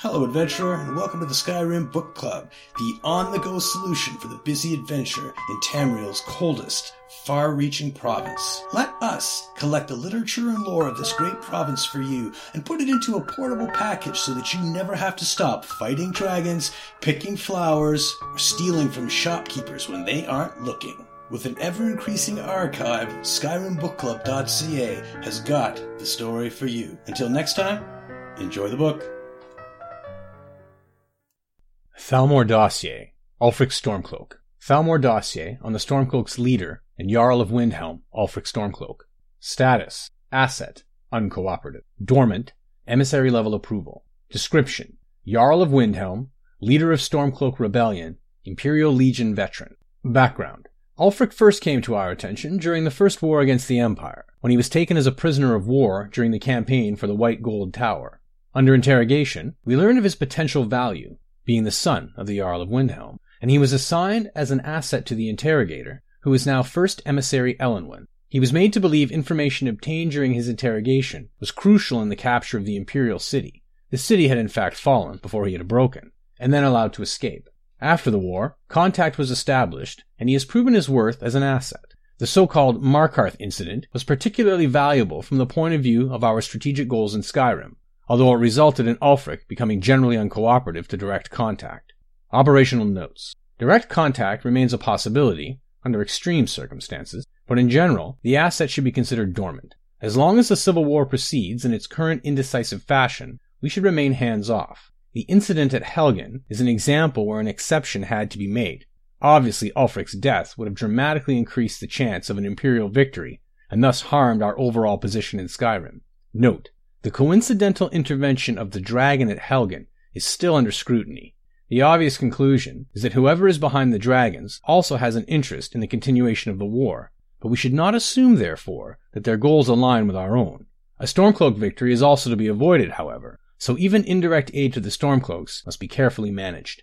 Hello, adventurer, and welcome to the Skyrim Book Club, the on the go solution for the busy adventure in Tamriel's coldest, far reaching province. Let us collect the literature and lore of this great province for you and put it into a portable package so that you never have to stop fighting dragons, picking flowers, or stealing from shopkeepers when they aren't looking. With an ever increasing archive, SkyrimBookClub.ca has got the story for you. Until next time, enjoy the book. Thalmor Dossier, Ulfric Stormcloak. Thalmor Dossier, on the Stormcloak's leader and Jarl of Windhelm, Ulfric Stormcloak. Status, Asset, Uncooperative. Dormant, Emissary level approval. Description, Jarl of Windhelm, leader of Stormcloak Rebellion, Imperial Legion veteran. Background, Ulfric first came to our attention during the First War against the Empire, when he was taken as a prisoner of war during the campaign for the White Gold Tower. Under interrogation, we learned of his potential value, being the son of the Jarl of Windhelm, and he was assigned as an asset to the interrogator, who is now First Emissary Elenwen. He was made to believe information obtained during his interrogation was crucial in the capture of the Imperial City. The city had in fact fallen before he had broken, and then allowed to escape. After the war, contact was established, and he has proven his worth as an asset. The so-called Markarth incident was particularly valuable from the point of view of our strategic goals in Skyrim, although it resulted in Ulfric becoming generally uncooperative to direct contact. Operational notes. Direct contact remains a possibility, under extreme circumstances, but in general, the asset should be considered dormant. As long as the Civil War proceeds in its current indecisive fashion, we should remain hands off. The incident at Helgen is an example where an exception had to be made. Obviously, Ulfric's death would have dramatically increased the chance of an Imperial victory, and thus harmed our overall position in Skyrim. Note, the coincidental intervention of the dragon at Helgen is still under scrutiny. The obvious conclusion is that whoever is behind the dragons also has an interest in the continuation of the war, but we should not assume, therefore, that their goals align with our own. A Stormcloak victory is also to be avoided, however, so even indirect aid to the Stormcloaks must be carefully managed.